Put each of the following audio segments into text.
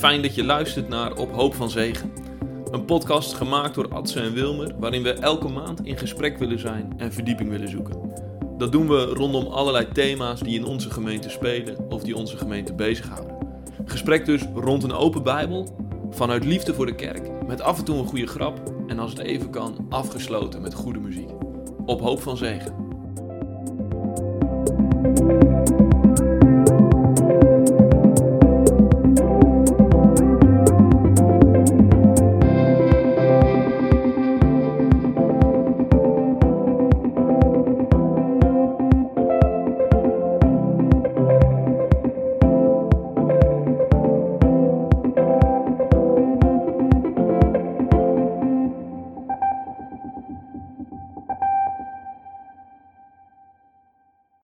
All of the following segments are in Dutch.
Fijn dat je luistert naar Op Hoop van Zegen. Een podcast gemaakt door Adse en Wilmer, waarin we elke maand in gesprek willen zijn en verdieping willen zoeken. Dat doen we rondom allerlei thema's die in onze gemeente spelen of die onze gemeente bezighouden. Gesprek dus rond een open Bijbel, vanuit liefde voor de kerk, met af en toe een goede grap en als het even kan, afgesloten met goede muziek. Op Hoop van Zegen.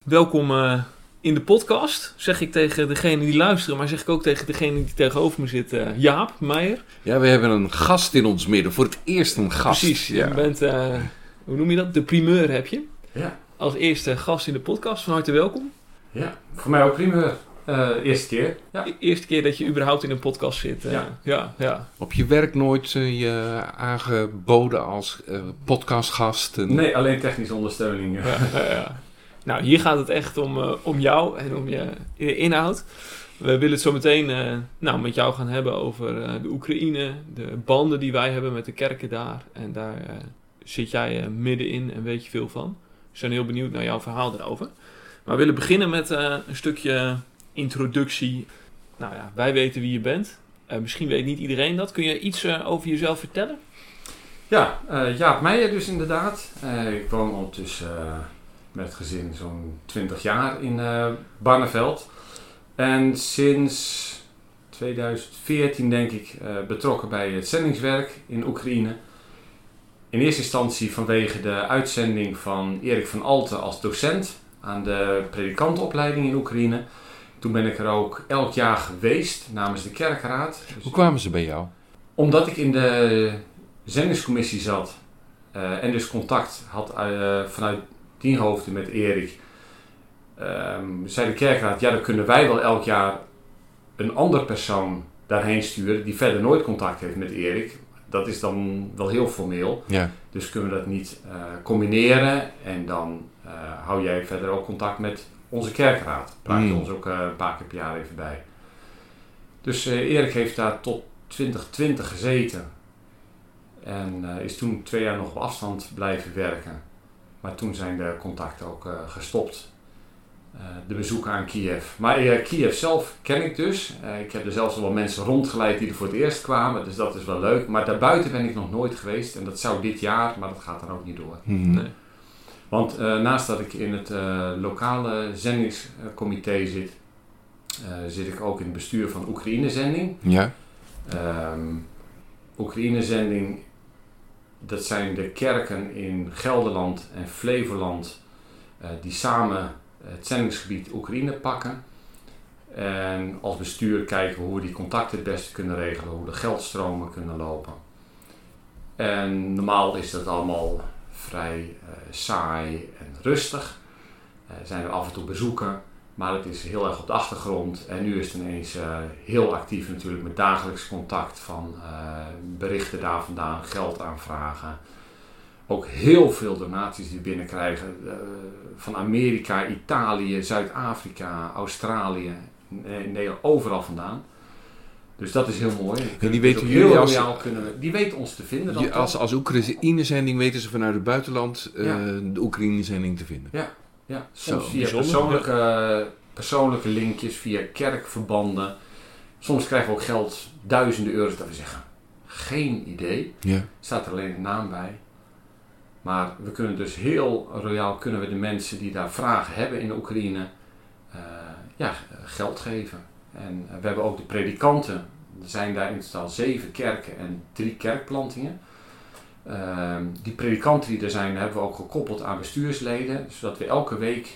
Welkom uh, in de podcast, zeg ik tegen degene die luisteren, maar zeg ik ook tegen degene die tegenover me zit, uh, Jaap Meijer. Ja, we hebben een gast in ons midden, voor het eerst een gast. Precies, ja. je bent, uh, hoe noem je dat, de primeur heb je. Ja. Als eerste gast in de podcast, van harte welkom. Ja, voor mij ook primeur. eerste keer. Ja. E eerste keer dat je überhaupt in een podcast zit. Ja. ja, ja. Op je werk nooit je aangeboden als podcastgast? En... Nee, alleen technische ondersteuning. Ja, ja, Nou, hier gaat het echt om, uh, om jou en om je inhoud. We willen het zo meteen uh, nou, met jou gaan hebben over uh, de Oekraïne, de banden die wij hebben met de kerken daar. En daar zit jij middenin en weet je veel van. We zijn heel benieuwd naar jouw verhaal erover. Maar we willen beginnen met een stukje introductie. Nou ja, wij weten wie je bent. misschien weet niet iedereen dat. Kun je iets over jezelf vertellen? Ja, Jaap Meijer dus inderdaad. ik woon ondertussen met gezin zo'n 20 jaar in uh, Barneveld. En sinds 2014 denk ik uh, betrokken bij het zendingswerk in Oekraïne. In eerste instantie vanwege de uitzending van Erik van Alten als docent aan de predikantenopleiding in Oekraïne. Toen ben ik er ook elk jaar geweest namens de kerkraad. Dus Hoe kwamen ze bij jou? Omdat ik in de zendingscommissie zat uh, en dus contact had vanuit tien hoofden met Erik. Um, zei de kerkraad, ja dan kunnen wij wel elk jaar een ander persoon daarheen sturen die verder nooit contact heeft met Erik. Dat is dan wel heel formeel. Ja. Dus kunnen we dat niet uh, combineren en dan uh, hou jij verder ook contact met onze kerkraad. Praat je mm. ons ook uh, een paar keer per jaar even bij. Dus Erik heeft daar tot 2020 gezeten. En is toen twee jaar nog op afstand blijven werken. Maar toen zijn de contacten ook uh, gestopt. Uh, de bezoeken aan Kiev. Maar uh, Kiev zelf ken ik dus. ik heb er zelfs wel mensen rondgeleid die er voor het eerst kwamen. Dus dat is wel leuk. Maar daarbuiten ben ik nog nooit geweest. En dat zou dit jaar, maar dat gaat dan ook niet door. Mm-hmm. Nee. Want naast dat ik in het lokale zendingscomité zit, zit ik ook in het bestuur van Oekraïne-zending. Ja. Um, Oekraïne-zending dat zijn de kerken in Gelderland en Flevoland uh, die samen het zendingsgebied Oekraïne pakken. En als bestuur kijken hoe we die contacten het beste kunnen regelen, hoe de geldstromen kunnen lopen. En normaal is dat allemaal vrij uh, saai en rustig. Uh, zijn er af en toe bezoeken, maar het is heel erg op de achtergrond. En nu is het ineens uh, heel actief natuurlijk met dagelijks contact van uh, berichten daar vandaan, geld aanvragen. Ook heel veel donaties die binnenkrijgen uh, van Amerika, Italië, Zuid-Afrika, Australië, Nederland, overal vandaan. Dus dat is heel mooi. En die weten dus jullie als, kunnen we, die weten ons te vinden. Dan je, als als Oekraïne-zending weten ze vanuit het buitenland ja. de Oekraïne-zending te vinden. Ja, ja. soms Zo, via bijzonder. persoonlijke, persoonlijke linkjes, via kerkverbanden. Soms krijgen we ook geld, duizenden euro's, dat we zeggen, geen idee. Ja. Staat er alleen een naam bij. Maar we kunnen dus heel royaal kunnen we de mensen die daar vragen hebben in de Oekraïne, uh, ja, geld geven. En we hebben ook de predikanten. Er zijn daar in totaal zeven kerken en drie kerkplantingen. Uh, die predikanten die er zijn, hebben we ook gekoppeld aan bestuursleden, zodat we elke week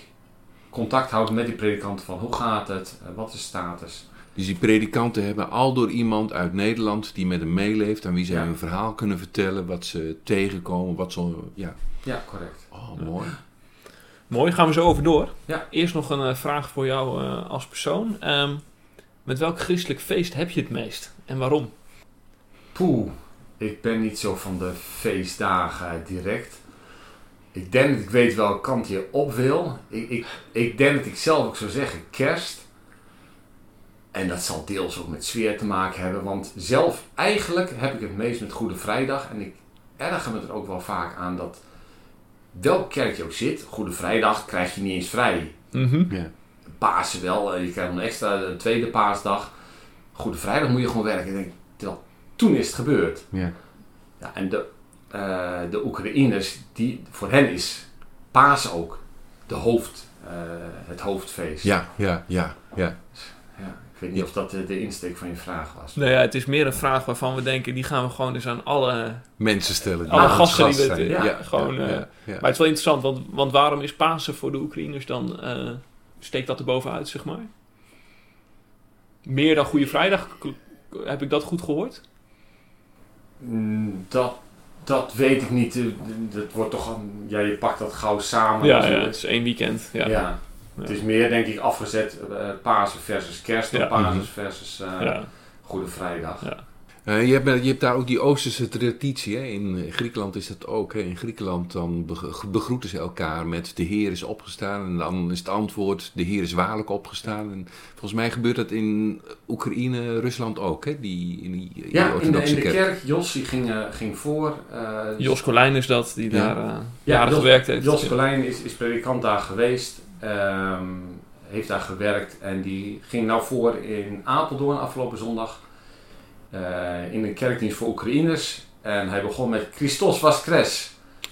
contact houden met die predikanten van hoe gaat het, uh, wat is de status. Dus die predikanten hebben al door iemand uit Nederland die met hem meeleeft, aan wie zij Ja. hun verhaal kunnen vertellen, wat ze tegenkomen, wat ze. Ja. Ja, correct. Oh, mooi. Mooi, gaan we zo over door. Ja. Eerst nog een uh, vraag voor jou uh, als persoon. Um, Met welk christelijk feest heb je het meest? En waarom? Poeh, ik ben niet zo van de feestdagen direct. Ik denk dat ik weet welke kant je op wil. Ik, ik, ik denk dat ik zelf ook zou zeggen kerst. En dat zal deels ook met sfeer te maken hebben. Want zelf, eigenlijk heb ik het meest met Goede Vrijdag. En ik erger me er ook wel vaak aan dat welke kerk je ook zit, Goede Vrijdag krijg je niet eens vrij. Ja. Pasen wel, eh, je krijgt een extra een tweede paasdag. Goede Vrijdag moet je gewoon werken. Ik denk, terwijl toen is het gebeurd. Ja. Ja, en de, eh, de Oekraïners, die, voor hen is Pasen ook de hoofd, eh, het hoofdfeest. Ja, ja, ja, ja. Ja, ik weet niet of dat de, de insteek van je vraag was. Nou ja, het is meer een vraag waarvan we denken, die gaan we gewoon dus aan alle... Mensen stellen Alle gasten die we- zijn. ja, gewoon, ja, eh, ja. Maar het is wel interessant, want, want waarom is Pasen voor de Oekraïners dan... eh, steekt dat er bovenuit, zeg maar? Meer dan Goede Vrijdag? Heb ik dat goed gehoord? Mm, Dat, dat weet ik niet. Eh, Dat wordt toch, een- ja, je pakt dat gauw samen. ja, ja, het is één weekend. Ja. Ja. Het is meer denk ik afgezet eh Pasen versus kerst Ja. Pasen Mhm. versus eh. Goede Vrijdag. Ja. Eh, je, hebt, je hebt daar ook die Oosterse traditie. Hè? In Griekenland is dat ook. Hè? In Griekenland dan beg- begroeten ze elkaar met de Heer is opgestaan. En dan is het antwoord de Heer is waarlijk opgestaan. En volgens mij gebeurt dat in Oekraïne, Rusland ook. Hè? Die, in die, in die Ja, in de, orthodoxe in de kerk. kerk, Jos die ging, eh, ging voor. eh, Jos Colijn is dat, die Ja. daar eh, Ja, Jos- gewerkt heeft. Jos Colijn is, is predikant daar geweest. ehm, heeft daar gewerkt. En die ging nou voor in Apeldoorn afgelopen zondag. Eh, in een kerkdienst voor Oekraïners. En hij begon met Christos was kres.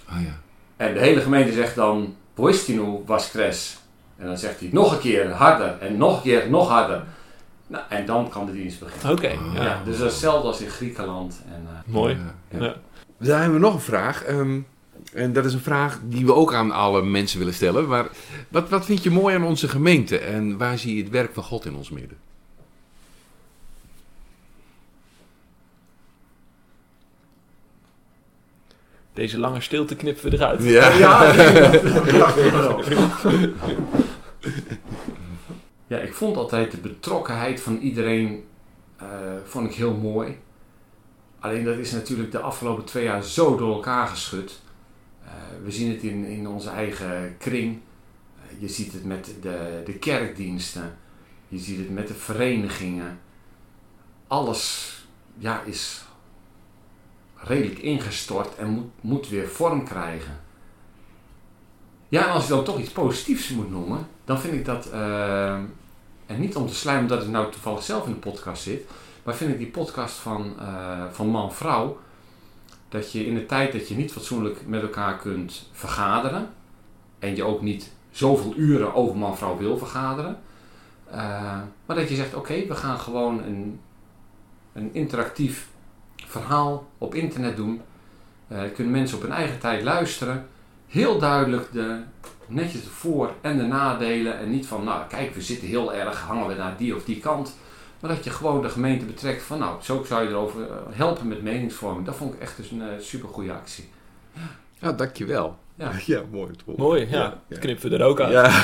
Oh, ja. En de hele gemeente zegt dan Voistinu was kres. En dan zegt hij nog een keer harder. En nog een keer nog harder. Nou, en dan kan de dienst beginnen. Oké, Oh. ja. Ja, dus dat is hetzelfde als in Griekenland. En, eh, mooi. Ja, ja. Ja. Dan hebben we nog een vraag. ehm, en dat is een vraag die we ook aan alle mensen willen stellen. Maar wat, wat vind je mooi aan onze gemeente? En waar zie je het werk van God in ons midden? Deze lange stilte knippen we eruit. Ja. Ja. Ja, ik vond altijd de betrokkenheid van iedereen eh, vond ik heel mooi. Alleen dat is natuurlijk de afgelopen twee jaar zo door elkaar geschud. Eh, we zien het in, in onze eigen kring. Eh, je ziet het met de, de kerkdiensten. Je ziet het met de verenigingen. Alles ja, is redelijk ingestort en moet, moet weer vorm krijgen. Ja, en als ik dan toch iets positiefs moet noemen, dan vind ik dat, eh, en niet om te slijmen omdat ik nou toevallig zelf in de podcast zit, maar vind ik die podcast van, eh, van man-vrouw, dat je in de tijd dat je niet fatsoenlijk met elkaar kunt vergaderen, en je ook niet zoveel uren over man-vrouw wil vergaderen, eh, maar dat je zegt, oké, we gaan gewoon een, een interactief verhaal op internet doen. Eh, kunnen mensen op hun eigen tijd luisteren. Heel duidelijk de, netjes de voor- en de nadelen. En niet van, nou kijk, we zitten heel erg, hangen we naar die of die kant. Maar dat je gewoon de gemeente betrekt van, nou, zo zou je erover eh, helpen met meningsvorming. Dat vond ik echt dus een uh, super goede actie. Ja, dankjewel. Ja. ja mooi. Mooi, ja. Dat knippen we er ook uit. Ja.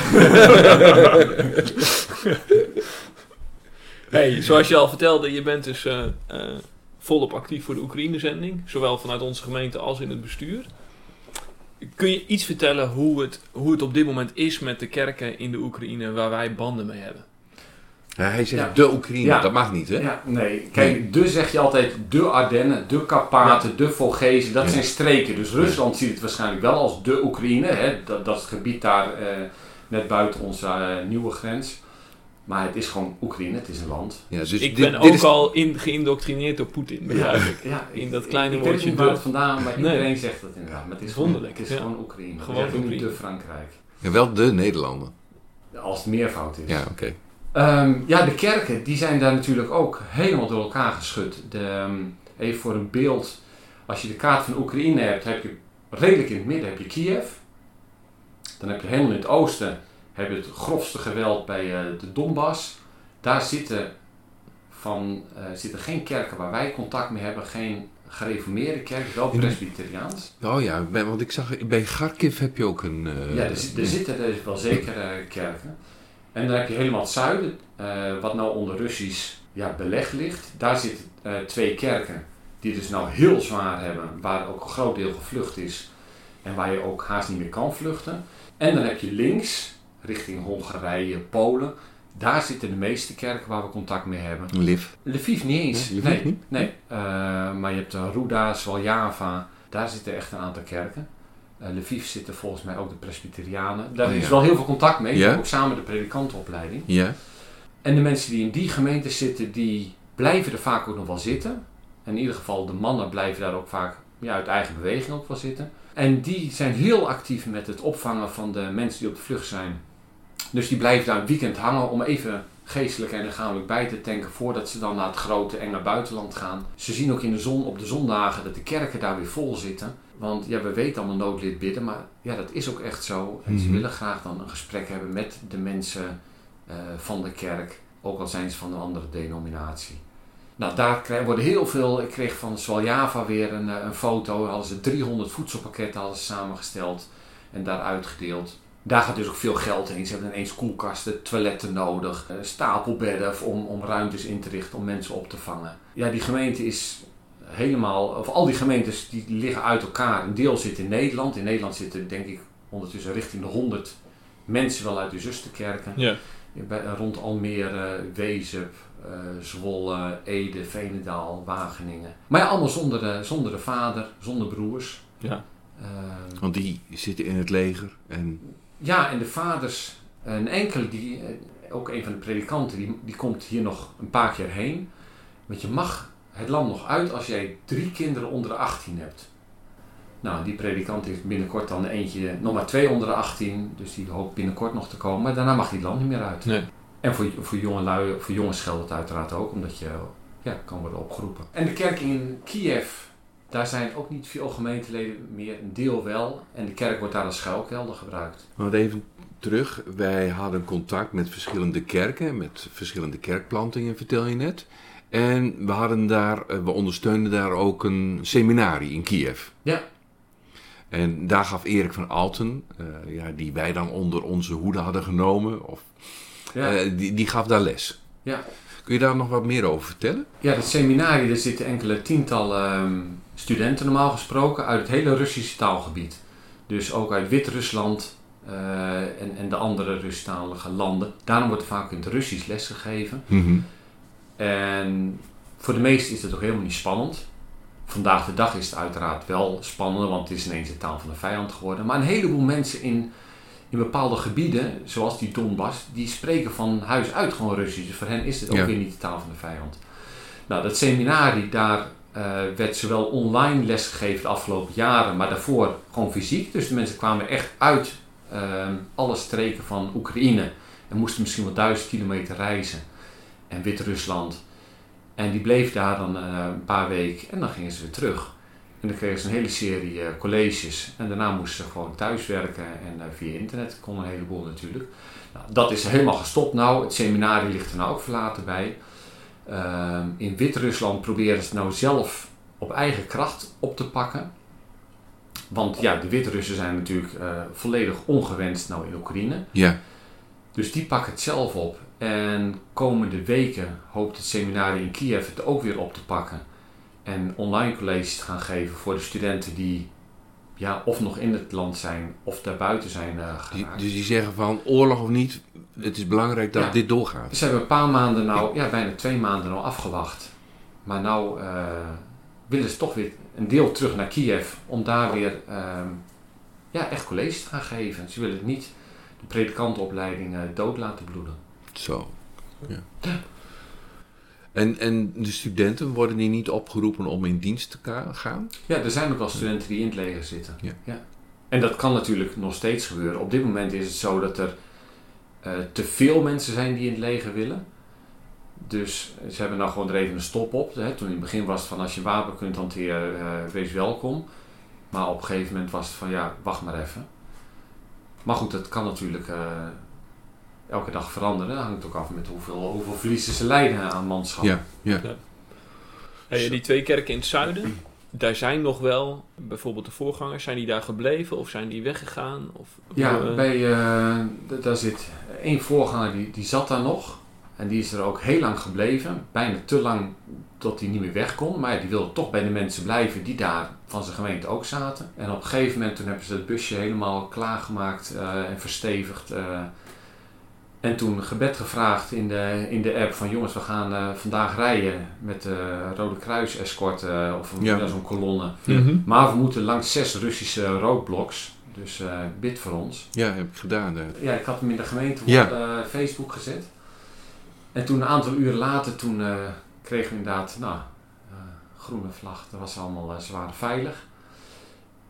Hey, zoals je al vertelde, je bent dus eh, eh, volop actief voor de Oekraïne-zending. Zowel vanuit onze gemeente als in het bestuur. Kun je iets vertellen hoe het, hoe het op dit moment is met de kerken in de Oekraïne waar wij banden mee hebben? Ja, hij zegt Ja. de Oekraïne, Ja. dat mag niet, hè? Ja, nee. Kijk, de zeg je altijd de Ardennen, de Karpaten, de Vogezen. Dat Ja. zijn streken. Dus Rusland ziet het waarschijnlijk wel als de Oekraïne. Hè? Dat, dat is het gebied daar eh, net buiten onze eh, nieuwe grens. Maar het is gewoon Oekraïne, het is een land. Ja, dus ik dit- ben dit ook is- al in, geïndoctrineerd door Poetin, begrijp ik. Ja, In dat ik- kleine ik, weet woordje niet waar de. het vandaan, maar Nee. iedereen zegt dat inderdaad. Maar het is Wonderlijk, Gewoon, het is ja. gewoon Oekraïne. Gewoon Oekraïne. de Frankrijk. Ja, wel de Nederlanden. Als het meervoud is. Ja, oké. Ehm, ja, de kerken die zijn daar natuurlijk ook helemaal door elkaar geschud. De, ehm, even voor een beeld, als je de kaart van Oekraïne hebt, heb je redelijk in het midden heb je Kiev. Dan heb je helemaal in het oosten heb je het grofste geweld bij eh, de Donbass. Daar zitten, van, eh, zitten geen kerken waar wij contact mee hebben, geen gereformeerde kerk, wel presbyteriaans. Oh ja, want ik zag bij Kharkiv heb je ook een... eh, Ja, er, zit- zitten er wel zeker kerken. En dan heb je helemaal het zuiden, wat nou onder Russisch ja, beleg ligt. Daar zitten twee kerken die dus nou heel zwaar hebben, waar ook een groot deel gevlucht is en waar je ook haast niet meer kan vluchten. En dan heb je links, richting Hongarije, Polen, daar zitten de meeste kerken waar we contact mee hebben. Liv. Lviv niet eens. Nee, Lviv nee, niet? nee. Eh, maar je hebt uh, Ruda, Svaljava, daar zitten echt een aantal kerken. Uh, Lviv zitten volgens mij ook de Presbyterianen. Daar Oh, ja. is wel heel veel contact mee. Ja? Ook samen de predikantenopleiding. Ja. En de mensen die in die gemeente zitten, die blijven er vaak ook nog wel zitten. In ieder geval de mannen blijven daar ook vaak ja, uit eigen beweging ook wel zitten. En die zijn heel actief met het opvangen van de mensen die op de vlucht zijn. Dus die blijven daar een weekend hangen om even geestelijk en lichamelijk bij te tanken voordat ze dan naar het grote enge buitenland gaan. Ze zien ook in de zon op de zondagen dat de kerken daar weer vol zitten. Want ja, we weten allemaal noodlid bidden, maar ja, dat is ook echt zo. En ze Mhm. willen graag dan een gesprek hebben met de mensen eh, van de kerk, ook al zijn ze van een andere denominatie. Nou, daar krijg- worden heel veel. Ik kreeg van Swaljava weer een, eh, een foto. Hadden ze 300 voedselpakketten hadden ze samengesteld en daar uitgedeeld. Daar gaat dus ook veel geld heen. Ze hebben ineens koelkasten, toiletten nodig, eh, stapelbedden om, om ruimtes in te richten om mensen op te vangen. Ja, die gemeente is helemaal, of al die gemeentes die liggen uit elkaar. Een deel zit in Nederland. In Nederland zitten denk ik ondertussen richting de 100 mensen wel uit de zusterkerken. Ja. Bij, rond Almere, Wezep, eh, Zwolle, Ede, Veenendaal, Wageningen. Maar ja, allemaal zonder de, zonder de vader, zonder broers. Ja. Eh, Want die zitten in het leger. En ja, en de vaders, een enkele, die, eh, ook een van de predikanten, die, die komt hier nog een paar keer heen. Want je mag het land nog uit als jij drie kinderen onder de 18 hebt. Nou, die predikant heeft binnenkort dan eentje, nog maar twee onder de 18, dus die hoopt binnenkort nog te komen. Maar daarna mag het land niet meer uit. Nee. En voor, voor jonge lui, voor jongens geldt het uiteraard ook, omdat je ja, kan worden opgeroepen. En de kerk in Kiev, daar zijn ook niet veel gemeenteleden meer, een deel wel. En de kerk wordt daar als schuilkelder gebruikt. Want even terug, wij hadden contact met verschillende kerken, met verschillende kerkplantingen, vertel je net. En we hadden daar, eh, we ondersteunden daar ook een seminarie in Kiev. Ja. En daar gaf Erik van Alten, eh, ja, die wij dan onder onze hoede hadden genomen, of, Ja, eh, die, die gaf daar les. Ja. Kun je daar nog wat meer over vertellen? ja dat seminarie, daar zitten enkele tientallen ehm, studenten normaal gesproken uit het hele Russische taalgebied. Dus ook uit Wit-Rusland eh, en, en de andere Rustalige landen. Daarom wordt er vaak in het Russisch lesgegeven. En voor de meesten is het ook helemaal niet spannend. Vandaag de dag is het uiteraard wel spannender, want het is ineens de taal van de vijand geworden. Maar een heleboel mensen in, in bepaalde gebieden, zoals die Donbass, die spreken van huis uit gewoon Russisch. Dus voor hen is het ook Ja. weer niet de taal van de vijand. Nou, dat seminarie, daar eh, werd zowel online lesgegeven de afgelopen jaren, maar daarvoor gewoon fysiek. Dus de mensen kwamen echt uit ehm, alle streken van Oekraïne en moesten misschien wel duizend kilometer reizen. En Wit-Rusland. En die bleef daar dan eh, een paar weken en dan gingen ze weer terug. En dan kregen ze een hele serie eh, colleges. En daarna moesten ze gewoon thuiswerken en eh, via internet kon een heleboel natuurlijk. Nou, dat is helemaal gestopt nou. Het seminarie ligt er nou ook verlaten bij. Ehm, in Wit-Rusland proberen ze het nou zelf op eigen kracht op te pakken. Want ja, de Wit-Russen zijn natuurlijk eh, volledig ongewenst nou in Oekraïne. Ja. Dus die pakken het zelf op. En komende weken hoopt het seminarie in Kiev het ook weer op te pakken. En online colleges te gaan geven voor de studenten die ja, of nog in het land zijn of daarbuiten zijn Die- geraakt. dus die zeggen van oorlog of niet, het is belangrijk dat Ja. dit doorgaat. Ze hebben een paar maanden nou, ja bijna twee maanden nou afgewacht. Maar nou eh, willen ze toch weer een deel terug naar Kiev om daar weer ehm, ja, echt colleges te gaan geven. Ze willen niet de predikantenopleiding eh, dood laten bloeden. Zo. Ja. En, en de studenten worden die niet opgeroepen om in dienst te gaan? Ja, er zijn ook wel studenten die in het leger zitten. Ja. En dat kan natuurlijk nog steeds gebeuren. Op dit moment is het zo dat er eh, te veel mensen zijn die in het leger willen. Dus ze hebben nou gewoon er even een stop op. Hè. Toen in het begin was het van als je wapen kunt hanteren, eh, wees welkom. Maar op een gegeven moment was het van ja, wacht maar even. Maar goed, dat kan natuurlijk eh, elke dag veranderen. Dat hangt ook af met hoeveel, hoeveel verliezen ze lijden aan manschap. Ja, ja. Hey, die twee kerken in het zuiden, daar zijn nog wel, bijvoorbeeld de voorgangers, zijn die daar gebleven of zijn die weggegaan? Of, Ja, eh, bij, eh, daar zit één voorganger die, die zat daar nog. En die is er ook heel lang gebleven. Bijna te lang tot hij niet meer weg kon. Maar die wilde toch bij de mensen blijven die daar van zijn gemeente ook zaten. En op een gegeven moment toen hebben ze het busje helemaal klaargemaakt eh, en verstevigd. Eh. en toen gebed gevraagd in de, in de app van jongens, we gaan eh, vandaag rijden met de Rode Kruis escort eh, of Ja. zo'n kolonne. mhm. Maar we moeten langs zes Russische roadblocks. Dus eh, bid voor ons. Ja, heb ik gedaan. eh. Ja, ik had hem in de gemeente op Ja. eh, Facebook gezet. En toen een aantal uren later, toen eh, kregen we inderdaad, nou, eh, groene vlag. Dat was allemaal eh, zwaar veilig.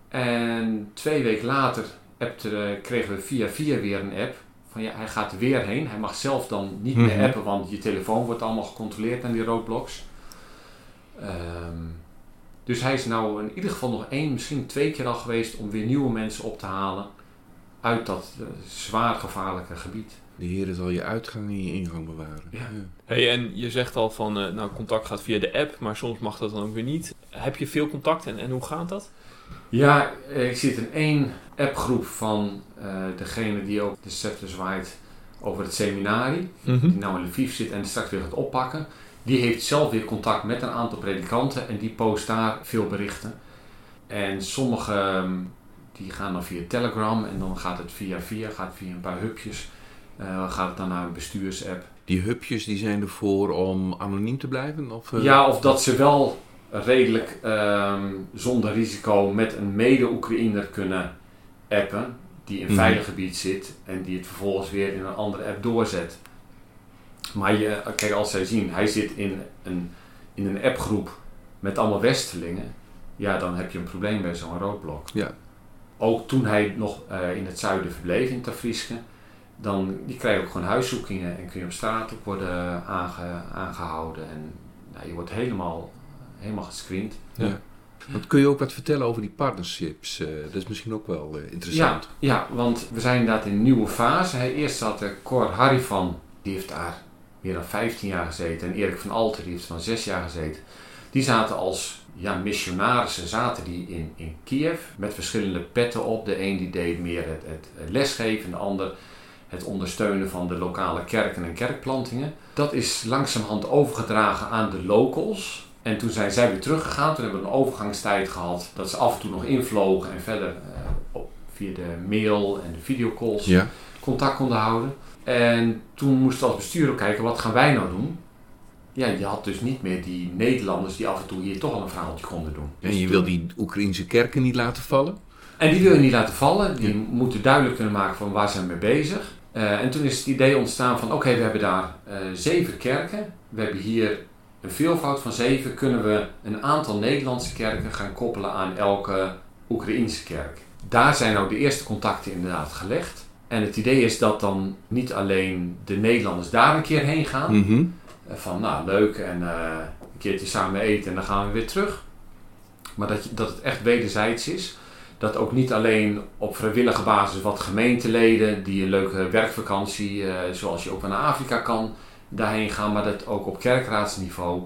En twee weken later appte, eh, kregen we via via weer een app. Van ja, hij gaat er weer heen. Hij mag zelf dan niet meer Mhm. appen, want je telefoon wordt allemaal gecontroleerd aan die roadblocks. Ehm, dus hij is nou in ieder geval nog één, misschien twee keer al geweest om weer nieuwe mensen op te halen uit dat eh, zwaar gevaarlijke gebied. De Heer zal je uitgang en je ingang bewaren. Ja. Hey, en je zegt al van, eh, nou, contact gaat via de app, maar soms mag dat dan ook weer niet. Heb je veel contact en, en hoe gaat dat? Ja, eh, ik zit in één appgroep van eh, degene die ook de scepter zwaait over het seminarie. Die nou in Lviv zit en straks weer gaat oppakken. Die heeft zelf weer contact met een aantal predikanten en die post daar veel berichten. En sommige ehm, die gaan dan via Telegram en dan gaat het via via, gaat via een paar hupjes. eh, gaat het dan naar een bestuursapp. Die hupjes die zijn ervoor om anoniem te blijven? Of, eh? Ja, of dat ze wel redelijk ehm, zonder risico met een mede-Oekraïner kunnen appen. Die in een Mhm. veilig gebied zit en die het vervolgens weer in een andere app doorzet. Maar je, kijk, als zij zien, hij zit in een, in een appgroep met allemaal Westelingen. Ja, dan heb je een probleem bij zo'n roodblok. Ja. Ook toen hij nog eh, in het zuiden verbleef, in Tafriske. Dan die krijg je ook gewoon huiszoekingen en kun je op straat ook worden aange- aangehouden. En nou, je wordt helemaal, helemaal gescreend. Ja. Want kun je ook wat vertellen over die partnerships? Eh, dat is misschien ook wel eh, interessant. Ja, want we zijn inderdaad in een nieuwe fase. Eerst zat Cor Harifan, die heeft daar meer dan 15 jaar gezeten. En Erik van Alter, die heeft van 6 jaar gezeten. Die zaten als ja, missionarissen zaten die in, in Kiev met verschillende petten op. De een die deed meer het, het lesgeven, en de ander het ondersteunen van de lokale kerken en kerkplantingen. Dat is langzamerhand overgedragen aan de locals. En toen zijn zij weer teruggegaan. Toen hebben we een overgangstijd gehad dat ze af en toe nog invlogen en verder eh, op, via de mail en de videocalls Ja. contact konden houden. En toen moesten we als bestuur ook kijken, wat gaan wij nou doen? Ja, je had dus niet meer die Nederlanders die af en toe hier toch al een verhaaltje konden doen. En Dus je toen- wil die Oekraïnse kerken niet laten vallen? en die wil je niet laten vallen. Die Ja. moeten duidelijk kunnen maken van waar zijn we mee bezig. Eh, en toen is het idee ontstaan van oké, we hebben daar eh, zeven kerken. We hebben hier een veelvoud van zeven. Kunnen we een aantal Nederlandse kerken gaan koppelen aan elke Oekraïense kerk. Daar zijn nou de eerste contacten inderdaad gelegd. En het idee is dat dan niet alleen de Nederlanders daar een keer heen gaan. Mhm. Eh, Van nou leuk en eh, een keertje samen eten en dan gaan we weer terug. Maar dat, je, dat het echt wederzijds is. Dat ook niet alleen op vrijwillige basis wat gemeenteleden die een leuke werkvakantie, eh, zoals je ook naar Afrika kan, daarheen gaan. Maar dat ook op kerkraadsniveau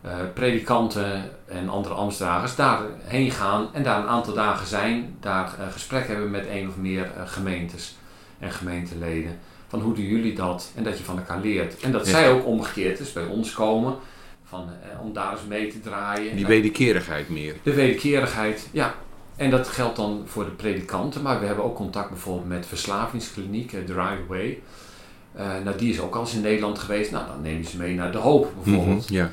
eh, predikanten en andere ambtsdragers daarheen gaan en daar een aantal dagen zijn. Daar eh, gesprek hebben met een of meer eh, gemeentes en gemeenteleden van hoe doen jullie dat en dat je van elkaar leert. En dat Ja. zij ook omgekeerd dus bij ons komen van, om daar eens mee te draaien. Die wederkerigheid meer. de wederkerigheid, ja. En dat geldt dan voor de predikanten, maar we hebben ook contact bijvoorbeeld met verslavingskliniek, eh, Drive Away. Eh, nou, die is ook al eens in Nederland geweest. Nou, dan neem je ze mee naar De Hoop bijvoorbeeld. Ja.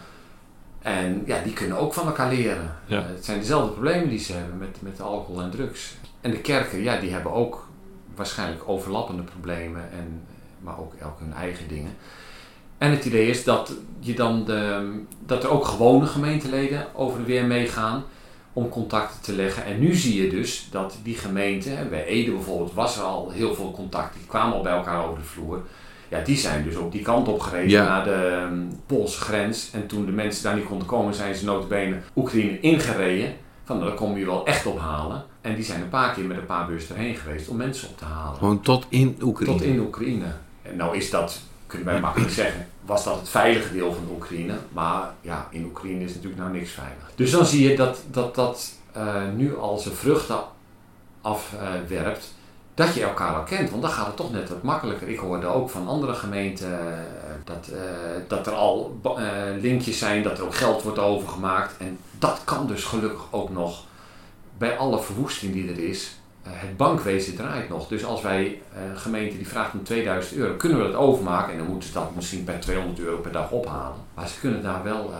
En ja, die kunnen ook van elkaar leren. Ja. Eh, het zijn dezelfde problemen die ze hebben met, met alcohol en drugs. En de kerken, ja, die hebben ook waarschijnlijk overlappende problemen, en, maar ook elk hun eigen dingen. En het idee is dat, je dan de, dat er ook gewone gemeenteleden over en weer meegaan om contacten te leggen. En nu zie je dus dat die gemeenten, hè, bij Ede bijvoorbeeld, was er al heel veel contact. Die kwamen al bij elkaar over de vloer. Ja, die zijn dus ook die kant op gereden Ja. naar de um, Poolse grens. En toen de mensen daar niet konden komen, zijn ze notabene Oekraïne ingereden. Van, nou, dan kom je wel echt ophalen. En die zijn een paar keer met een paar bussen erheen geweest om mensen op te halen. Gewoon tot in Oekraïne. Tot in Oekraïne. En nou is dat kunnen wij makkelijk zeggen, was dat het veilige deel van de Oekraïne. Maar ja, in Oekraïne is natuurlijk nou niks veilig. Dus dan zie je dat dat, dat uh, nu al zijn vruchten afwerpt. Dat je elkaar al kent, want dan gaat het toch net wat makkelijker. Ik hoorde ook van andere gemeenten uh, dat, uh, dat er al linkjes zijn, dat er ook geld wordt overgemaakt. En dat kan dus gelukkig ook nog bij alle verwoesting die er is, eh, het bankwezen draait nog. Dus als wij een eh, gemeente die vraagt om 2000 euro, kunnen we dat overmaken. En dan moeten ze dat misschien bij 200 euro per dag ophalen. Maar ze kunnen daar wel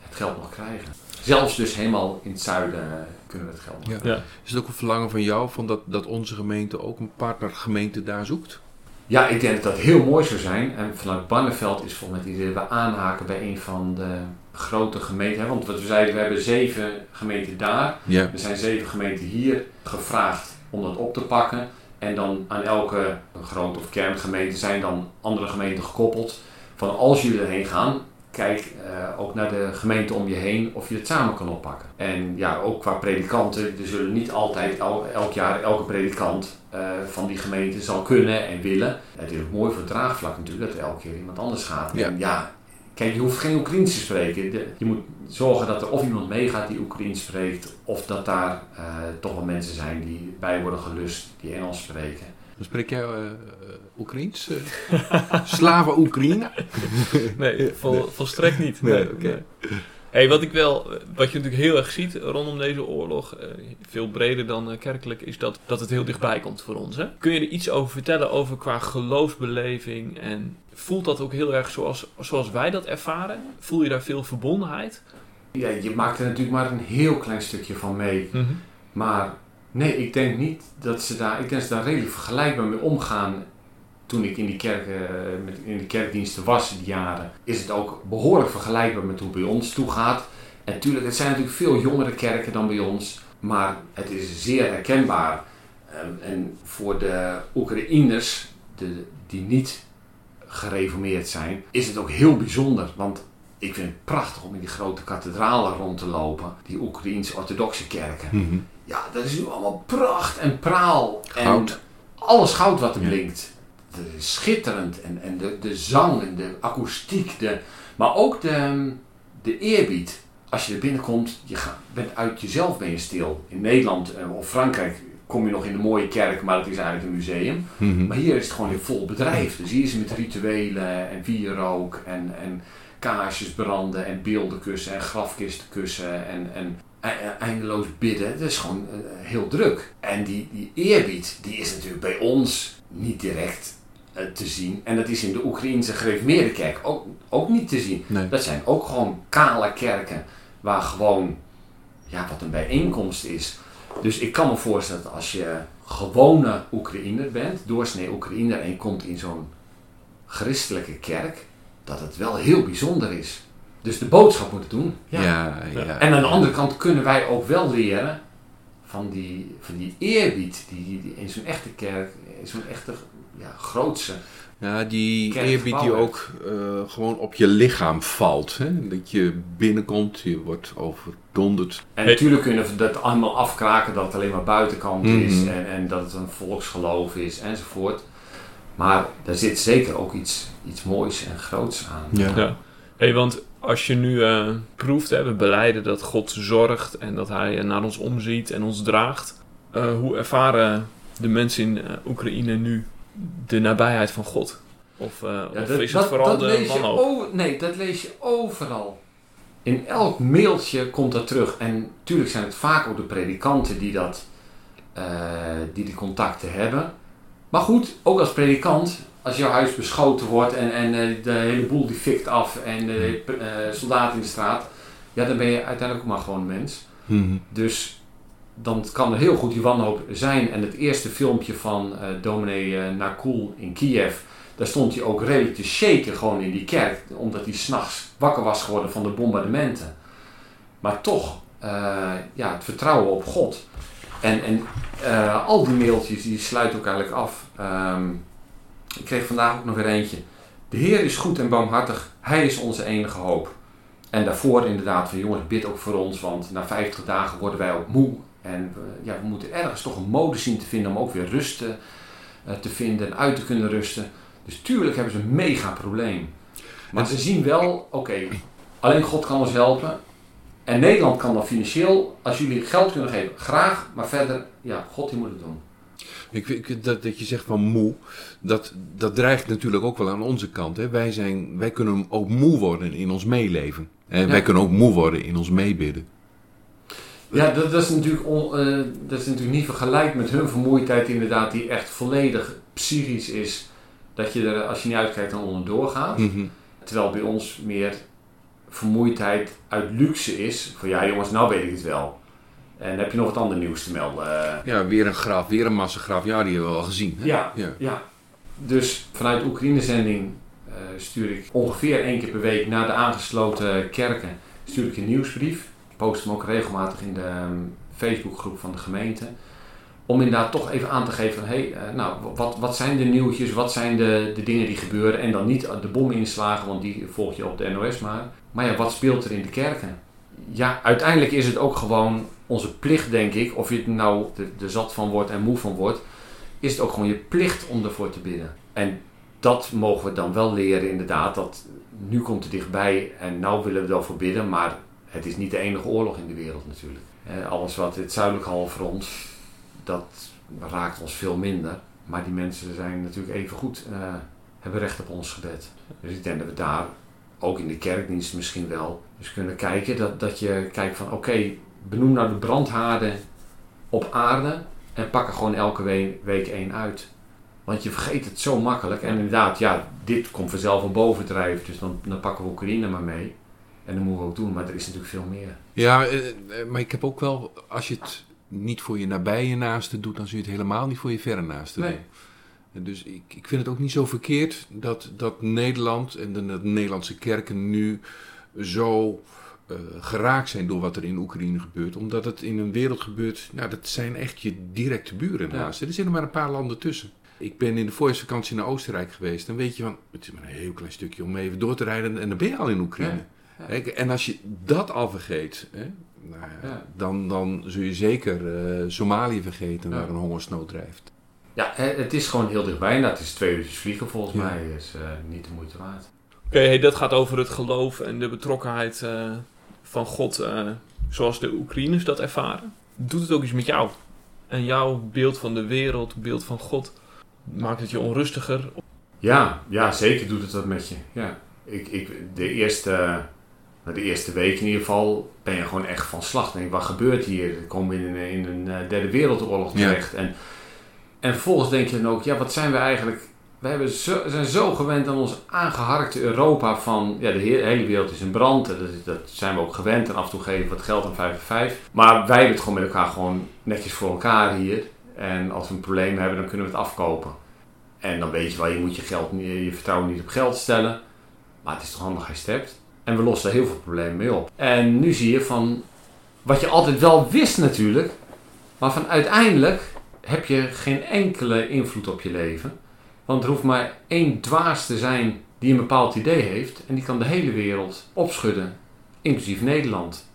het geld nog krijgen. Zelfs dus helemaal in het zuiden kunnen we het geld nog ja. ja. Is het ook een verlangen van jou van dat, dat onze gemeente ook een partnergemeente daar zoekt? Ja, ik denk dat dat heel mooi zou zijn. En vanuit Barneveld is volgens mij het idee dat we aanhaken bij een van de grote gemeenten. Hè? Want wat we zeiden, we hebben zeven gemeenten daar. Ja. Er zijn zeven gemeenten hier gevraagd om dat op te pakken. En dan aan elke grote of kerngemeente zijn dan andere gemeenten gekoppeld. Van als jullie erheen gaan, kijk uh, ook naar de gemeente om je heen of je het samen kan oppakken. En ja, ook qua predikanten, er zullen niet altijd el, elk jaar elke predikant uh, van die gemeente zal kunnen en willen. Het is ook mooi voor het draagvlak natuurlijk, dat er elke keer iemand anders gaat. Ja. En ja, Kijk, je hoeft geen Oekraïens te spreken. Je moet zorgen dat er of iemand meegaat die Oekraïens spreekt, of dat daar uh, toch wel mensen zijn die bij worden gelust die Engels spreken. Spreek jij Oekraïens? Slaven Oekraïne? nee, vol, volstrekt niet. Nee, nee, okay. Hey, wat ik wel, wat je natuurlijk heel erg ziet rondom deze oorlog, veel breder dan kerkelijk, is dat, dat het heel dichtbij komt voor ons. Hè? Kun je er iets over vertellen over qua geloofsbeleving en voelt dat ook heel erg zoals, zoals wij dat ervaren? Voel je daar veel verbondenheid? Ja, je maakt er natuurlijk maar een heel klein stukje van mee. Mhm. Maar nee, ik denk niet dat ze daar, ik denk dat ze daar redelijk vergelijkbaar mee omgaan. Toen ik in die, kerk, met, in die kerkdiensten was, die jaren, is het ook behoorlijk vergelijkbaar met hoe het bij ons toe gaat. En natuurlijk, het zijn natuurlijk veel jongere kerken dan bij ons, maar het is zeer herkenbaar. Ehm, en voor de Oekraïners, de, die niet gereformeerd zijn, is het ook heel bijzonder. Want ik vind het prachtig om in die grote kathedralen rond te lopen, die Oekraïense orthodoxe kerken. Mhm. Ja, dat is nu allemaal pracht en praal. Goud. En alles goud wat er blinkt. Schitterend. En, en de, de zang en de akoestiek, de, maar ook de, de eerbied. Als je er binnenkomt, je gaat, bent uit jezelf ben je stil. In Nederland eh, of Frankrijk kom je nog in een mooie kerk, maar het is eigenlijk een museum. Mhm. Maar hier is het gewoon in vol bedrijf. Dus hier is het met rituelen en wierook en, en kaarsjes branden en beelden kussen en grafkisten kussen en, en eindeloos bidden. Het is gewoon eh, heel druk. En die, die eerbied, die is natuurlijk bij ons niet direct te zien. En dat is in de Oekraïnse gereformeerde kerk ook, ook niet te zien. Dat zijn ook gewoon kale kerken waar gewoon ja, wat een bijeenkomst is. Dus ik kan me voorstellen dat als je gewone Oekraïner bent, doorsnee Oekraïner, en je komt in zo'n christelijke kerk, dat het wel heel bijzonder is. Dus de boodschap moet doen. Ja. Ja, ja. En aan de andere kant kunnen wij ook wel leren van die, van die eerbied die, die in zo'n echte kerk, in zo'n echte ja, grootse ja, die eerbied die ook uh, gewoon op je lichaam valt. Hè? Dat je binnenkomt, je wordt overdonderd. En natuurlijk kunnen we dat allemaal afkraken dat het alleen maar buitenkant mm -hmm. is en, en dat het een volksgeloof is enzovoort. Maar daar zit zeker ook iets, iets moois en groots aan. Ja. ja. Hey, want als je nu uh, proeft, hè, we beleiden dat God zorgt en dat Hij naar ons omziet en ons draagt. Uh, hoe ervaren de mensen in Oekraïne nu de nabijheid van God? Of, uh, ja, of dat, is het vooral dat de wanhoop? Nee, dat lees je overal. In elk mailtje komt dat terug. En natuurlijk zijn het vaak ook de predikanten die, dat, uh, die die contacten hebben. Maar goed, ook als predikant, als jouw huis beschoten wordt en, en uh, de hele boel die fikt af en de soldaten in de straat, ja, dan ben je uiteindelijk ook maar gewoon een mens. Mm Dus dan kan er heel goed die wanhoop zijn. En het eerste filmpje van uh, dominee uh, Nakul in Kiev, daar stond hij ook redelijk te shaken gewoon in die kerk, omdat hij s'nachts wakker was geworden van de bombardementen. Maar toch, uh, ja, het vertrouwen op God. En, en al die mailtjes die sluiten ook eigenlijk af. Um, ik kreeg vandaag ook nog weer eentje. De Heer is goed en barmhartig, Hij is onze enige hoop. En daarvoor inderdaad van jongens, bid ook voor ons, want na 50 dagen worden wij ook moe en we, ja, we moeten ergens toch een mode zien te vinden om ook weer rust te, uh, te vinden en uit te kunnen rusten. Dus tuurlijk hebben ze een mega probleem. Maar ze zien wel, oké, alleen God kan ons helpen. En Nederland kan dan financieel, als jullie geld kunnen geven, graag. Maar verder, ja, God die moet het doen. Ik, ik, dat, dat je zegt van moe, dat, dat dreigt natuurlijk ook wel aan onze kant. Hè. Wij, zijn, wij kunnen ook moe worden in ons meeleven. En Ja. wij kunnen ook moe worden in ons meebidden. Ja, dat, dat, is natuurlijk on- eh, dat is natuurlijk niet vergelijkt met hun vermoeidheid inderdaad, die echt volledig psychisch is. Dat je er, als je niet uitkijkt, dan onderdoor gaat. Mhm. Terwijl bij ons meer vermoeidheid uit luxe is. Van ja jongens, nou weet ik het wel. En heb je nog wat ander nieuws te melden? Ja, weer een graf, weer een massagraf. Ja, die hebben we al gezien. Hè? Ja, Ja. ja. Dus vanuit de Oekraïne-zending eh, stuur ik ongeveer één keer per week naar de aangesloten kerken stuur ik een nieuwsbrief. Post hem ook regelmatig in de ehm, Facebookgroep van de gemeente. Om inderdaad toch even aan te geven van, hé, hey, nou, wat, wat zijn de nieuwtjes, wat zijn de, de dingen die gebeuren? En dan niet de bominslagen, want die volg je op de NOS maar. Maar ja, wat speelt er in de kerken? Ja, uiteindelijk is het ook gewoon onze plicht, denk ik, of je het nou er er zat van wordt en moe van wordt, is het ook gewoon je plicht om ervoor te bidden. En dat mogen we dan wel leren, inderdaad. Dat nu komt het dichtbij en nou willen we er wel voor bidden, maar het is niet de enige oorlog in de wereld natuurlijk. Alles wat het zuidelijk halfrond, dat raakt ons veel minder. Maar die mensen zijn natuurlijk even goed, eh, hebben recht op ons gebed. Dus ik denk dat we daar, ook in de kerkdienst misschien wel, dus kunnen kijken. Dat, dat je kijkt van, oké, benoem nou de brandhaarden op aarde en pak er gewoon elke we- week één uit. Want je vergeet het zo makkelijk. En inderdaad, ja, dit komt vanzelf van bovendrijven. Dus dan, dan pakken we Oekraïne maar mee. En dat moeten we ook doen. Maar er is natuurlijk veel meer. Ja, eh, eh, maar ik heb ook wel, als je het niet voor je nabije naasten doet, dan zul je het helemaal niet voor je verre naasten Nee. doen. En dus ik, ik vind het ook niet zo verkeerd dat, dat Nederland en de, de Nederlandse kerken nu zo eh, geraakt zijn door wat er in Oekraïne gebeurt. Omdat het in een wereld gebeurt, nou dat zijn echt je directe buren Ja. naast. Er zitten maar een paar landen tussen. Ik ben in de voorjaarsvakantie naar Oostenrijk geweest. Dan weet je van, het is maar een heel klein stukje om even door te rijden en dan ben je al in Oekraïne. Ja. En als je dat al vergeet, hè, nou ja, Ja. dan, dan zul je zeker eh, Somalië vergeten Ja. waar een hongersnood drijft. Ja, hè, het is gewoon heel dichtbij. Het is twee uurtjes vliegen volgens Ja. mij. is eh, niet de moeite waard. Oké, hey, dat gaat over het geloof en de betrokkenheid eh, van God, eh, zoals de Oekraïners dat ervaren. Doet het ook iets met jou? En jouw beeld van de wereld, beeld van God, maakt het je onrustiger? Ja, ja, zeker doet het dat met je. Ja. Ik, ik, de, eerste, nou, de eerste week in ieder geval ben je gewoon echt van slag. Denk, wat gebeurt hier? Dan komen we in, een- in een eh, derde wereldoorlog Ja. terecht. En, en vervolgens denk je dan ook, ja, wat zijn we eigenlijk... We hebben zo, zijn zo gewend aan ons aangeharkte Europa van... Ja, de he- hele wereld is in brand. en Dat, zijn we ook gewend. En af en toe geven we wat geld aan 5 en 5. Maar wij hebben het gewoon met elkaar gewoon netjes voor elkaar hier. En als we een probleem hebben, dan kunnen we het afkopen. En dan weet je wel, je moet je, geld, niet- je vertrouwen niet op geld stellen. Maar het is toch handig als je het hebt. En we lossen heel veel problemen mee op. En nu zie je van, wat je altijd wel wist natuurlijk. Maar van uiteindelijk heb je geen enkele invloed op je leven. Want er hoeft maar één dwaas te zijn die een bepaald idee heeft. En die kan de hele wereld opschudden. Inclusief Nederland.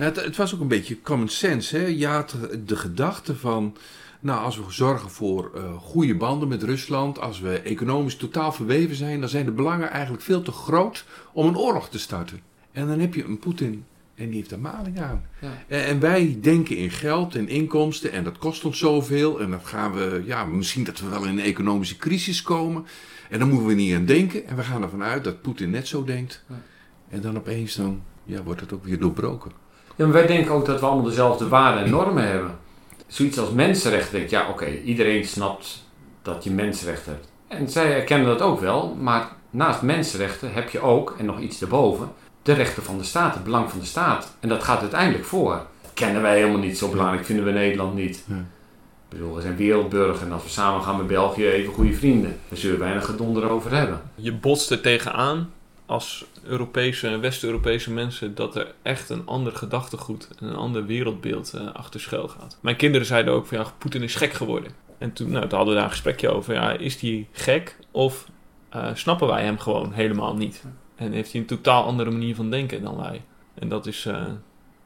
Nou, het, het was ook een beetje common sense. Hè? Je had de gedachte van, nou als we zorgen voor eh, goede banden met Rusland, als we economisch totaal verweven zijn, dan zijn de belangen eigenlijk veel te groot om een oorlog te starten. En dan heb je een Poetin en die heeft er maling aan. Ja. En, en wij denken in geld en inkomsten en dat kost ons zoveel. En dan gaan we, ja, misschien dat we wel in een economische crisis komen. En dan moeten we niet aan denken. En we gaan ervan uit dat Poetin net zo denkt. Ja. En dan opeens dan, ja, wordt het ook weer doorbroken. Ja, maar wij denken ook dat we allemaal dezelfde waarden en normen hebben. Zoiets als mensenrechten, denk ik, ja oké, iedereen snapt dat je mensenrechten hebt. En zij erkennen dat ook wel, maar naast mensenrechten heb je ook, en nog iets erboven, de rechten van de staat, het belang van de staat. En dat gaat uiteindelijk voor. Dat kennen wij helemaal niet zo belangrijk, vinden we Nederland niet. Ja. Ik bedoel, we zijn wereldburger en als we samen gaan met België even goede vrienden. Daar zullen we weinig gedonder over hebben. Je botst er tegenaan als Europese, West-Europese mensen dat er echt een ander gedachtegoed en een ander wereldbeeld eh, achter schuil gaat. Mijn kinderen zeiden ook van ja, Poetin is gek geworden. En toen, nou, toen hadden we daar een gesprekje over. Ja, is die gek of eh, snappen wij hem gewoon helemaal niet? En heeft hij een totaal andere manier van denken dan wij? En dat is, eh,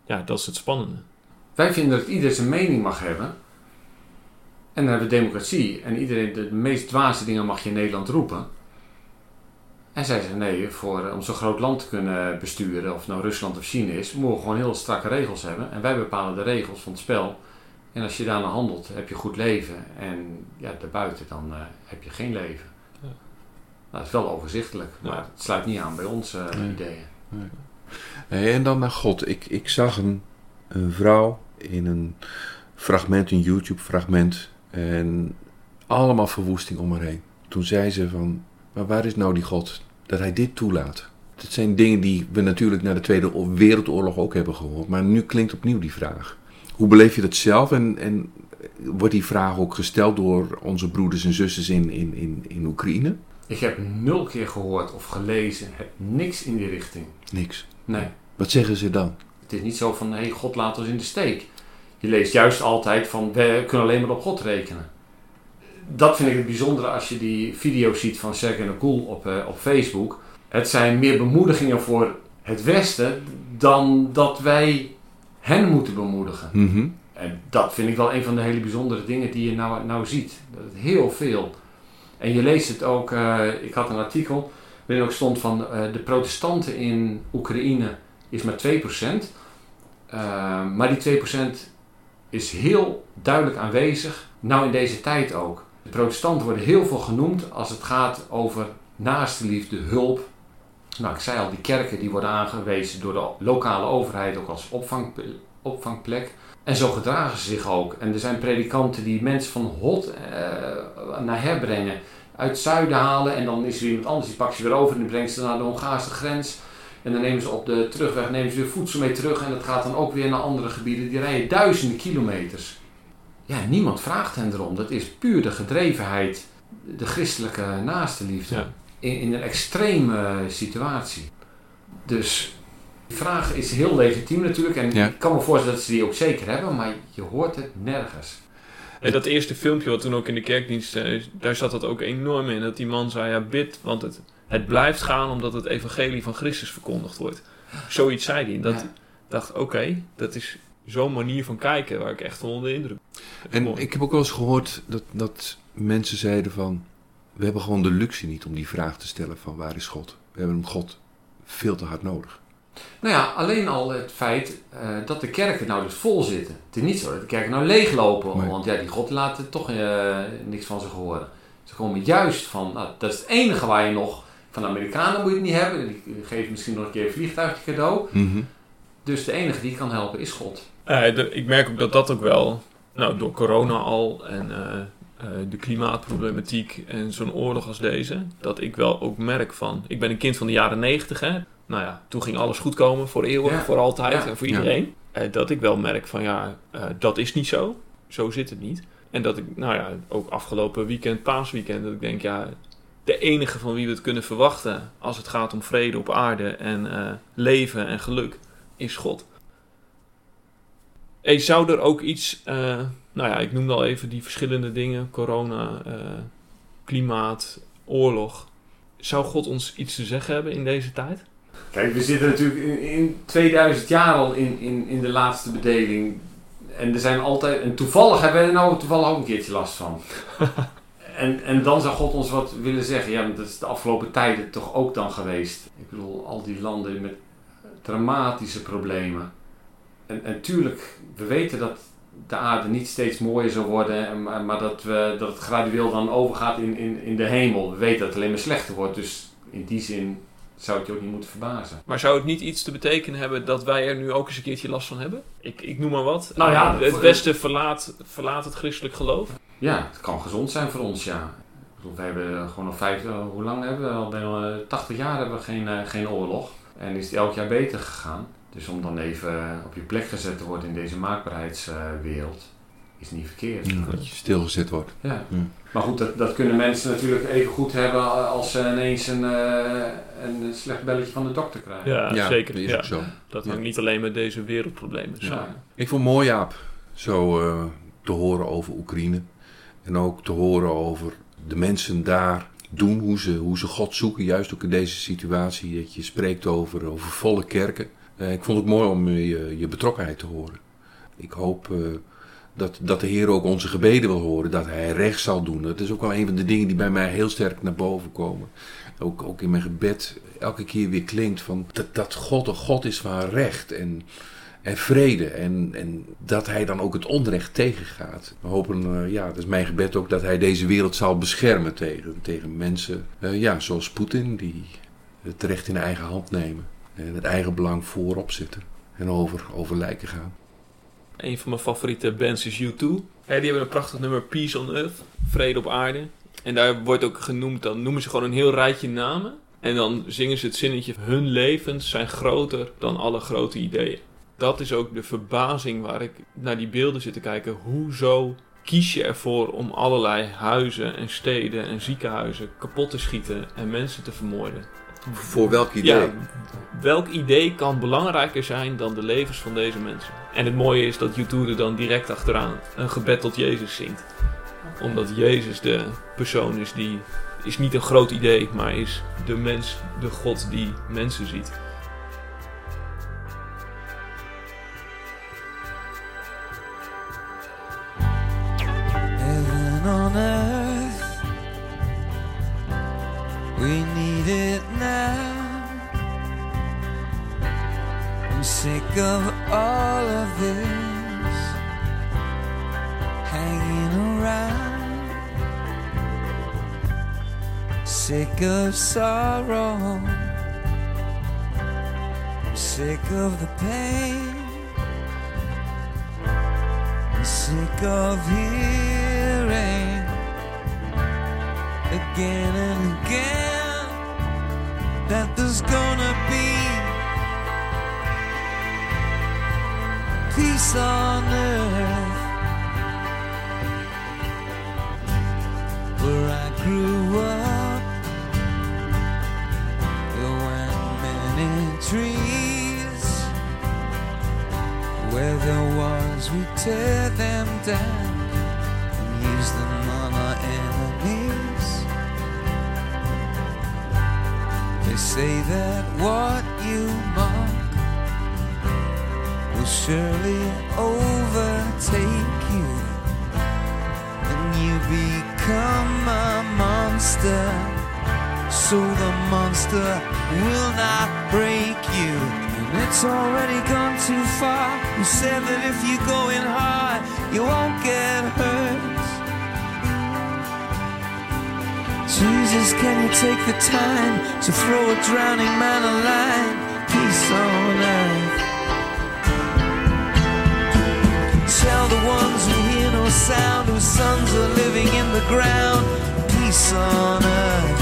ja, dat is het spannende. Wij vinden dat ieder zijn mening mag hebben. En dan hebben we democratie. En iedereen, de meest dwaze dingen mag je in Nederland roepen. En zij zeggen nee, voor, om zo'n groot land te kunnen besturen, of het nou Rusland of China is, moeten we gewoon heel strakke regels hebben. En wij bepalen de regels van het spel. En als je daarna handelt, heb je goed leven. En ja, daarbuiten dan eh, heb je geen leven. Ja. Nou, dat is wel overzichtelijk, maar Ja. het sluit niet aan bij onze eh, Nee. ideeën. Hey, en dan naar God. Ik, ik zag een, een vrouw in een fragment, een YouTube-fragment. En allemaal verwoesting om haar heen. Toen zei ze van, maar waar is nou die God dat hij dit toelaat? Dat zijn dingen die we natuurlijk na de Tweede Wereldoorlog ook hebben gehoord. Maar nu klinkt opnieuw die vraag. Hoe beleef je dat zelf? En, en wordt die vraag ook gesteld door onze broeders en zusters in, in, in, in Oekraïne? Ik heb nul keer gehoord of gelezen, heb niks in die richting. Niks. Nee. Wat zeggen ze dan? Het is niet zo van, hé, hey, God laat ons in de steek. Je leest juist altijd van, we kunnen alleen maar op God rekenen. Dat vind ik het bijzondere als je die video's ziet van Sergei Nagul op, eh, op Facebook. Het zijn meer bemoedigingen voor het Westen dan dat wij hen moeten bemoedigen. Mhm. En dat vind ik wel een van de hele bijzondere dingen die je nou, nou ziet. Dat het heel veel. En je leest het ook, eh, ik had een artikel waarin ook stond van eh, de protestanten in Oekraïne is maar 2%. Eh, maar die 2% is heel duidelijk aanwezig, nou in deze tijd ook. De protestanten worden heel veel genoemd als het gaat over naaste liefde, hulp. Nou, ik zei al, die kerken die worden aangewezen door de lokale overheid ook als opvang, opvangplek. En zo gedragen ze zich ook. En er zijn predikanten die mensen van Hot eh, naar herbrengen. Uit het zuiden halen en dan is er iemand anders die pakt ze weer over en die brengt ze naar de Hongaarse grens. En dan nemen ze op de terugweg nemen ze weer voedsel mee terug en dat gaat dan ook weer naar andere gebieden. Die rijden duizenden kilometers. Ja, niemand vraagt hen erom. Dat is puur de gedrevenheid, de christelijke naaste liefde. Ja. In, in een extreme situatie. Dus die vraag is heel legitiem natuurlijk. En Ja. ik kan me voorstellen dat ze die ook zeker hebben, maar je hoort het nergens. En dat eerste filmpje wat toen ook in de kerkdienst, eh, daar zat dat ook enorm in. Dat die man zei, ja bid, want het, het blijft gaan omdat het evangelie van Christus verkondigd wordt. Zoiets zei hij. En dat Ja. dacht, oké, dat is zo'n manier van kijken waar ik echt van onder de indruk ben. En Mooi. ik heb ook wel eens gehoord dat, dat mensen zeiden van... We hebben gewoon de luxe niet om die vraag te stellen van waar is God? We hebben hem God veel te hard nodig. Nou ja, alleen al het feit eh, dat de kerken nou dus vol zitten. Het is niet zo dat de kerken nou leeglopen, Nee. want ja, die God laten toch eh, niks van zich horen. Ze komen juist van, nou, dat is het enige waar je nog, van de Amerikanen moet je het niet hebben, die geven misschien nog een keer een vliegtuigje cadeau. Dus de enige die kan helpen is God. Eh, de- ik merk ook dat dat ook wel, nou, door corona al en eh, eh, de klimaatproblematiek en zo'n oorlog als deze, dat ik wel ook merk van, ik ben een kind van de jaren negentig, hè. Nou ja, toen ging alles goed komen voor eeuwig, Ja. voor altijd Ja. en voor Ja. iedereen. Eh, dat ik wel merk van, ja, eh, dat is niet zo. Zo zit het niet. En dat ik, nou ja, ook afgelopen weekend, paasweekend, dat ik denk, ja, de enige van wie we het kunnen verwachten als het gaat om vrede op aarde en eh, leven en geluk, is God. Hey, zou er ook iets, eh, nou ja, ik noemde al even die verschillende dingen, corona, eh, klimaat, oorlog. Zou God ons iets te zeggen hebben in deze tijd? Kijk, we zitten natuurlijk in, in 2000 jaar al in, in, in de laatste bedeling. En er zijn altijd, en toevallig hebben we er nou toevallig ook een keertje last van. en, en dan zou God ons wat willen zeggen. Ja, maar dat is de afgelopen tijden toch ook dan geweest. Ik bedoel, al die landen met dramatische problemen. En, en tuurlijk, we weten dat de aarde niet steeds mooier zal worden, en- maar, maar dat, we, dat het gradueel dan overgaat in, in, in de hemel. We weten dat het alleen maar slechter wordt, dus in die zin zou het je ook niet moeten verbazen. Maar zou het niet iets te betekenen hebben dat wij er nu ook eens een keertje last van hebben? Ik, ik noem maar wat. Nou ja, het voor- Westen verlaat, verlaat het christelijk geloof. Ja, het kan gezond zijn voor ons, ja. We hebben gewoon al vijf, eh, hoe lang hebben we al? Bijna eh, 80 jaar hebben we geen, eh, geen oorlog. En is het elk jaar beter gegaan. Dus om dan even eh, op je plek gezet te worden in deze maakbaarheidswereld, is niet verkeerd. Dat je stilgezet wordt. Ja. Ja. Maar goed, dat, dat kunnen mensen natuurlijk even goed hebben als ze ineens een, eh, een slecht belletje van de dokter krijgen. Ja, zeker. Dat is Ja. ook zo. Dat Ja. hangt niet alleen met deze wereldproblemen Ja. samen. Ik vond het mooi, Jaap, zo eh, te horen over Oekraïne. En ook te horen over de mensen daar doen, hoe ze, hoe ze God zoeken. Juist ook in deze situatie, dat je spreekt over, over volle kerken. Eh, ik vond het mooi om je, je betrokkenheid te horen. Ik hoop eh, dat, dat de Heer ook onze gebeden wil horen, dat Hij recht zal doen. Dat is ook wel een van de dingen die bij mij heel sterk naar boven komen. Ook, ook in mijn gebed elke keer weer klinkt van dat, dat God een God is van recht en, en vrede. En, en dat Hij dan ook het onrecht tegengaat. We hopen, uh, ja, dat is mijn gebed ook, dat Hij deze wereld zal beschermen tegen, tegen mensen ja, zoals Poetin, die het recht in eigen hand nemen. Het eigen belang voorop zitten en over, over lijken gaan. Een van mijn favoriete bands is U2. die hebben een prachtig nummer Peace on Earth, Vrede op aarde. En daar wordt ook genoemd, dan noemen ze gewoon een heel rijtje namen. En dan zingen ze het zinnetje, hun levens zijn groter dan alle grote ideeën. Dat is ook de verbazing waar ik naar die beelden zit te kijken. Hoezo kies je ervoor om allerlei huizen en steden en ziekenhuizen kapot te schieten en mensen te vermoorden? Voor welk idee? Ja, welk idee kan belangrijker zijn dan de levens van deze mensen? En het mooie is dat YouTube er dan direct achteraan een gebed tot Jezus zingt. Omdat Jezus de persoon is die is niet een groot idee, maar is de mens, de God die mensen ziet. Heaven on earth, we need it now. I'm sick of all of this hanging around. sick of sorrow, I'm sick of the pain, I'm sick of hearing again and again that there's gonna be peace on earth. Where I grew up. trees. Where there was, we tear them down say that what you mock will surely overtake you, and you become a monster. So the monster will not break you. And it's already gone too far. You said that if you go in hard, you won't get hurt. Jesus, can you take the time to throw a drowning man a line? Peace on earth. Tell the ones who hear no sound, whose sons are living in the ground. Peace on earth.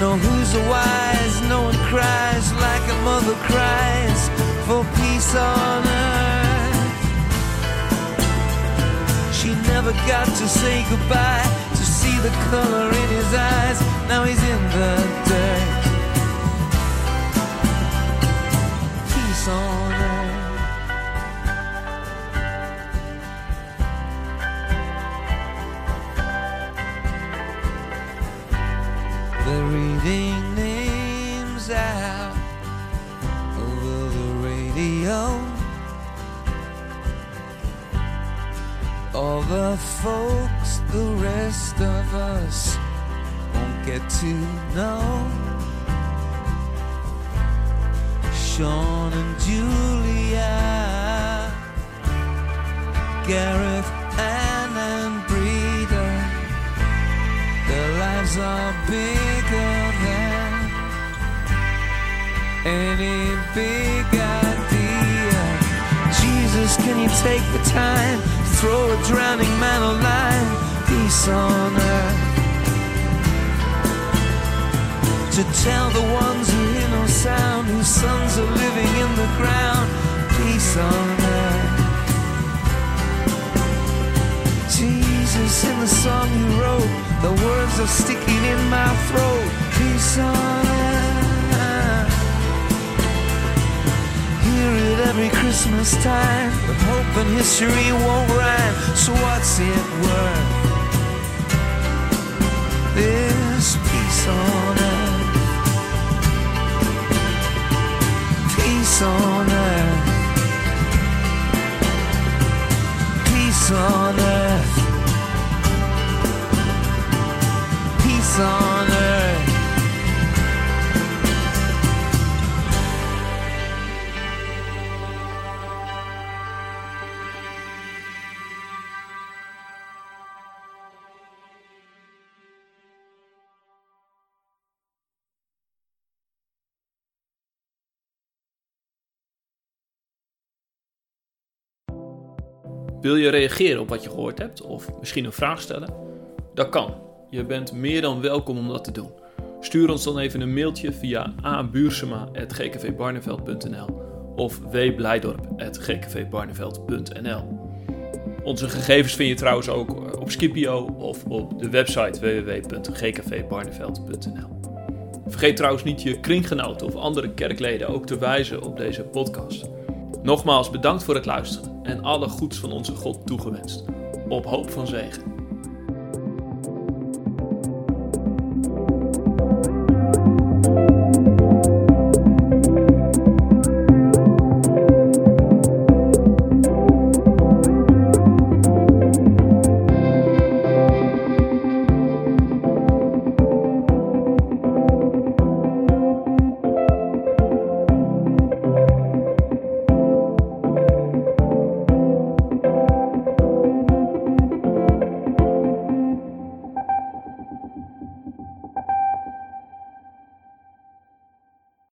No, who's a wise? No one cries like a mother cries for peace on earth. Never got to say goodbye to see the color in his eyes. Now he's in the dirt. Peace on folks the rest of us won't get to know. Sean and Julia, Gareth, Anne and Breeder, their lives are bigger than any big idea. Jesus, can you take the time throw a drowning man a line? Peace on earth. To tell the ones who hear no sound, whose sons are living in the ground. Peace on earth. Jesus, in the song you wrote, the words are sticking in my throat. Peace on earth. It every Christmas time, but hope and history won't rhyme. So what's it worth? This peace on earth. Peace on earth. Peace on earth. Peace on earth. Wil je reageren op wat je gehoord hebt of misschien een vraag stellen? Dat kan. Je bent meer dan welkom om dat te doen. Stuur ons dan even een mailtje via abuursema.gkvbarneveld.nl of wblijdorp.gkvbarneveld.nl Onze gegevens vind je trouwens ook op Skipio of op de website www.gkvbarneveld.nl Vergeet trouwens niet je kringgenoten of andere kerkleden ook te wijzen op deze podcast. Nogmaals bedankt voor het luisteren en alle goeds van onze God toegewenst. Op hoop van zegen.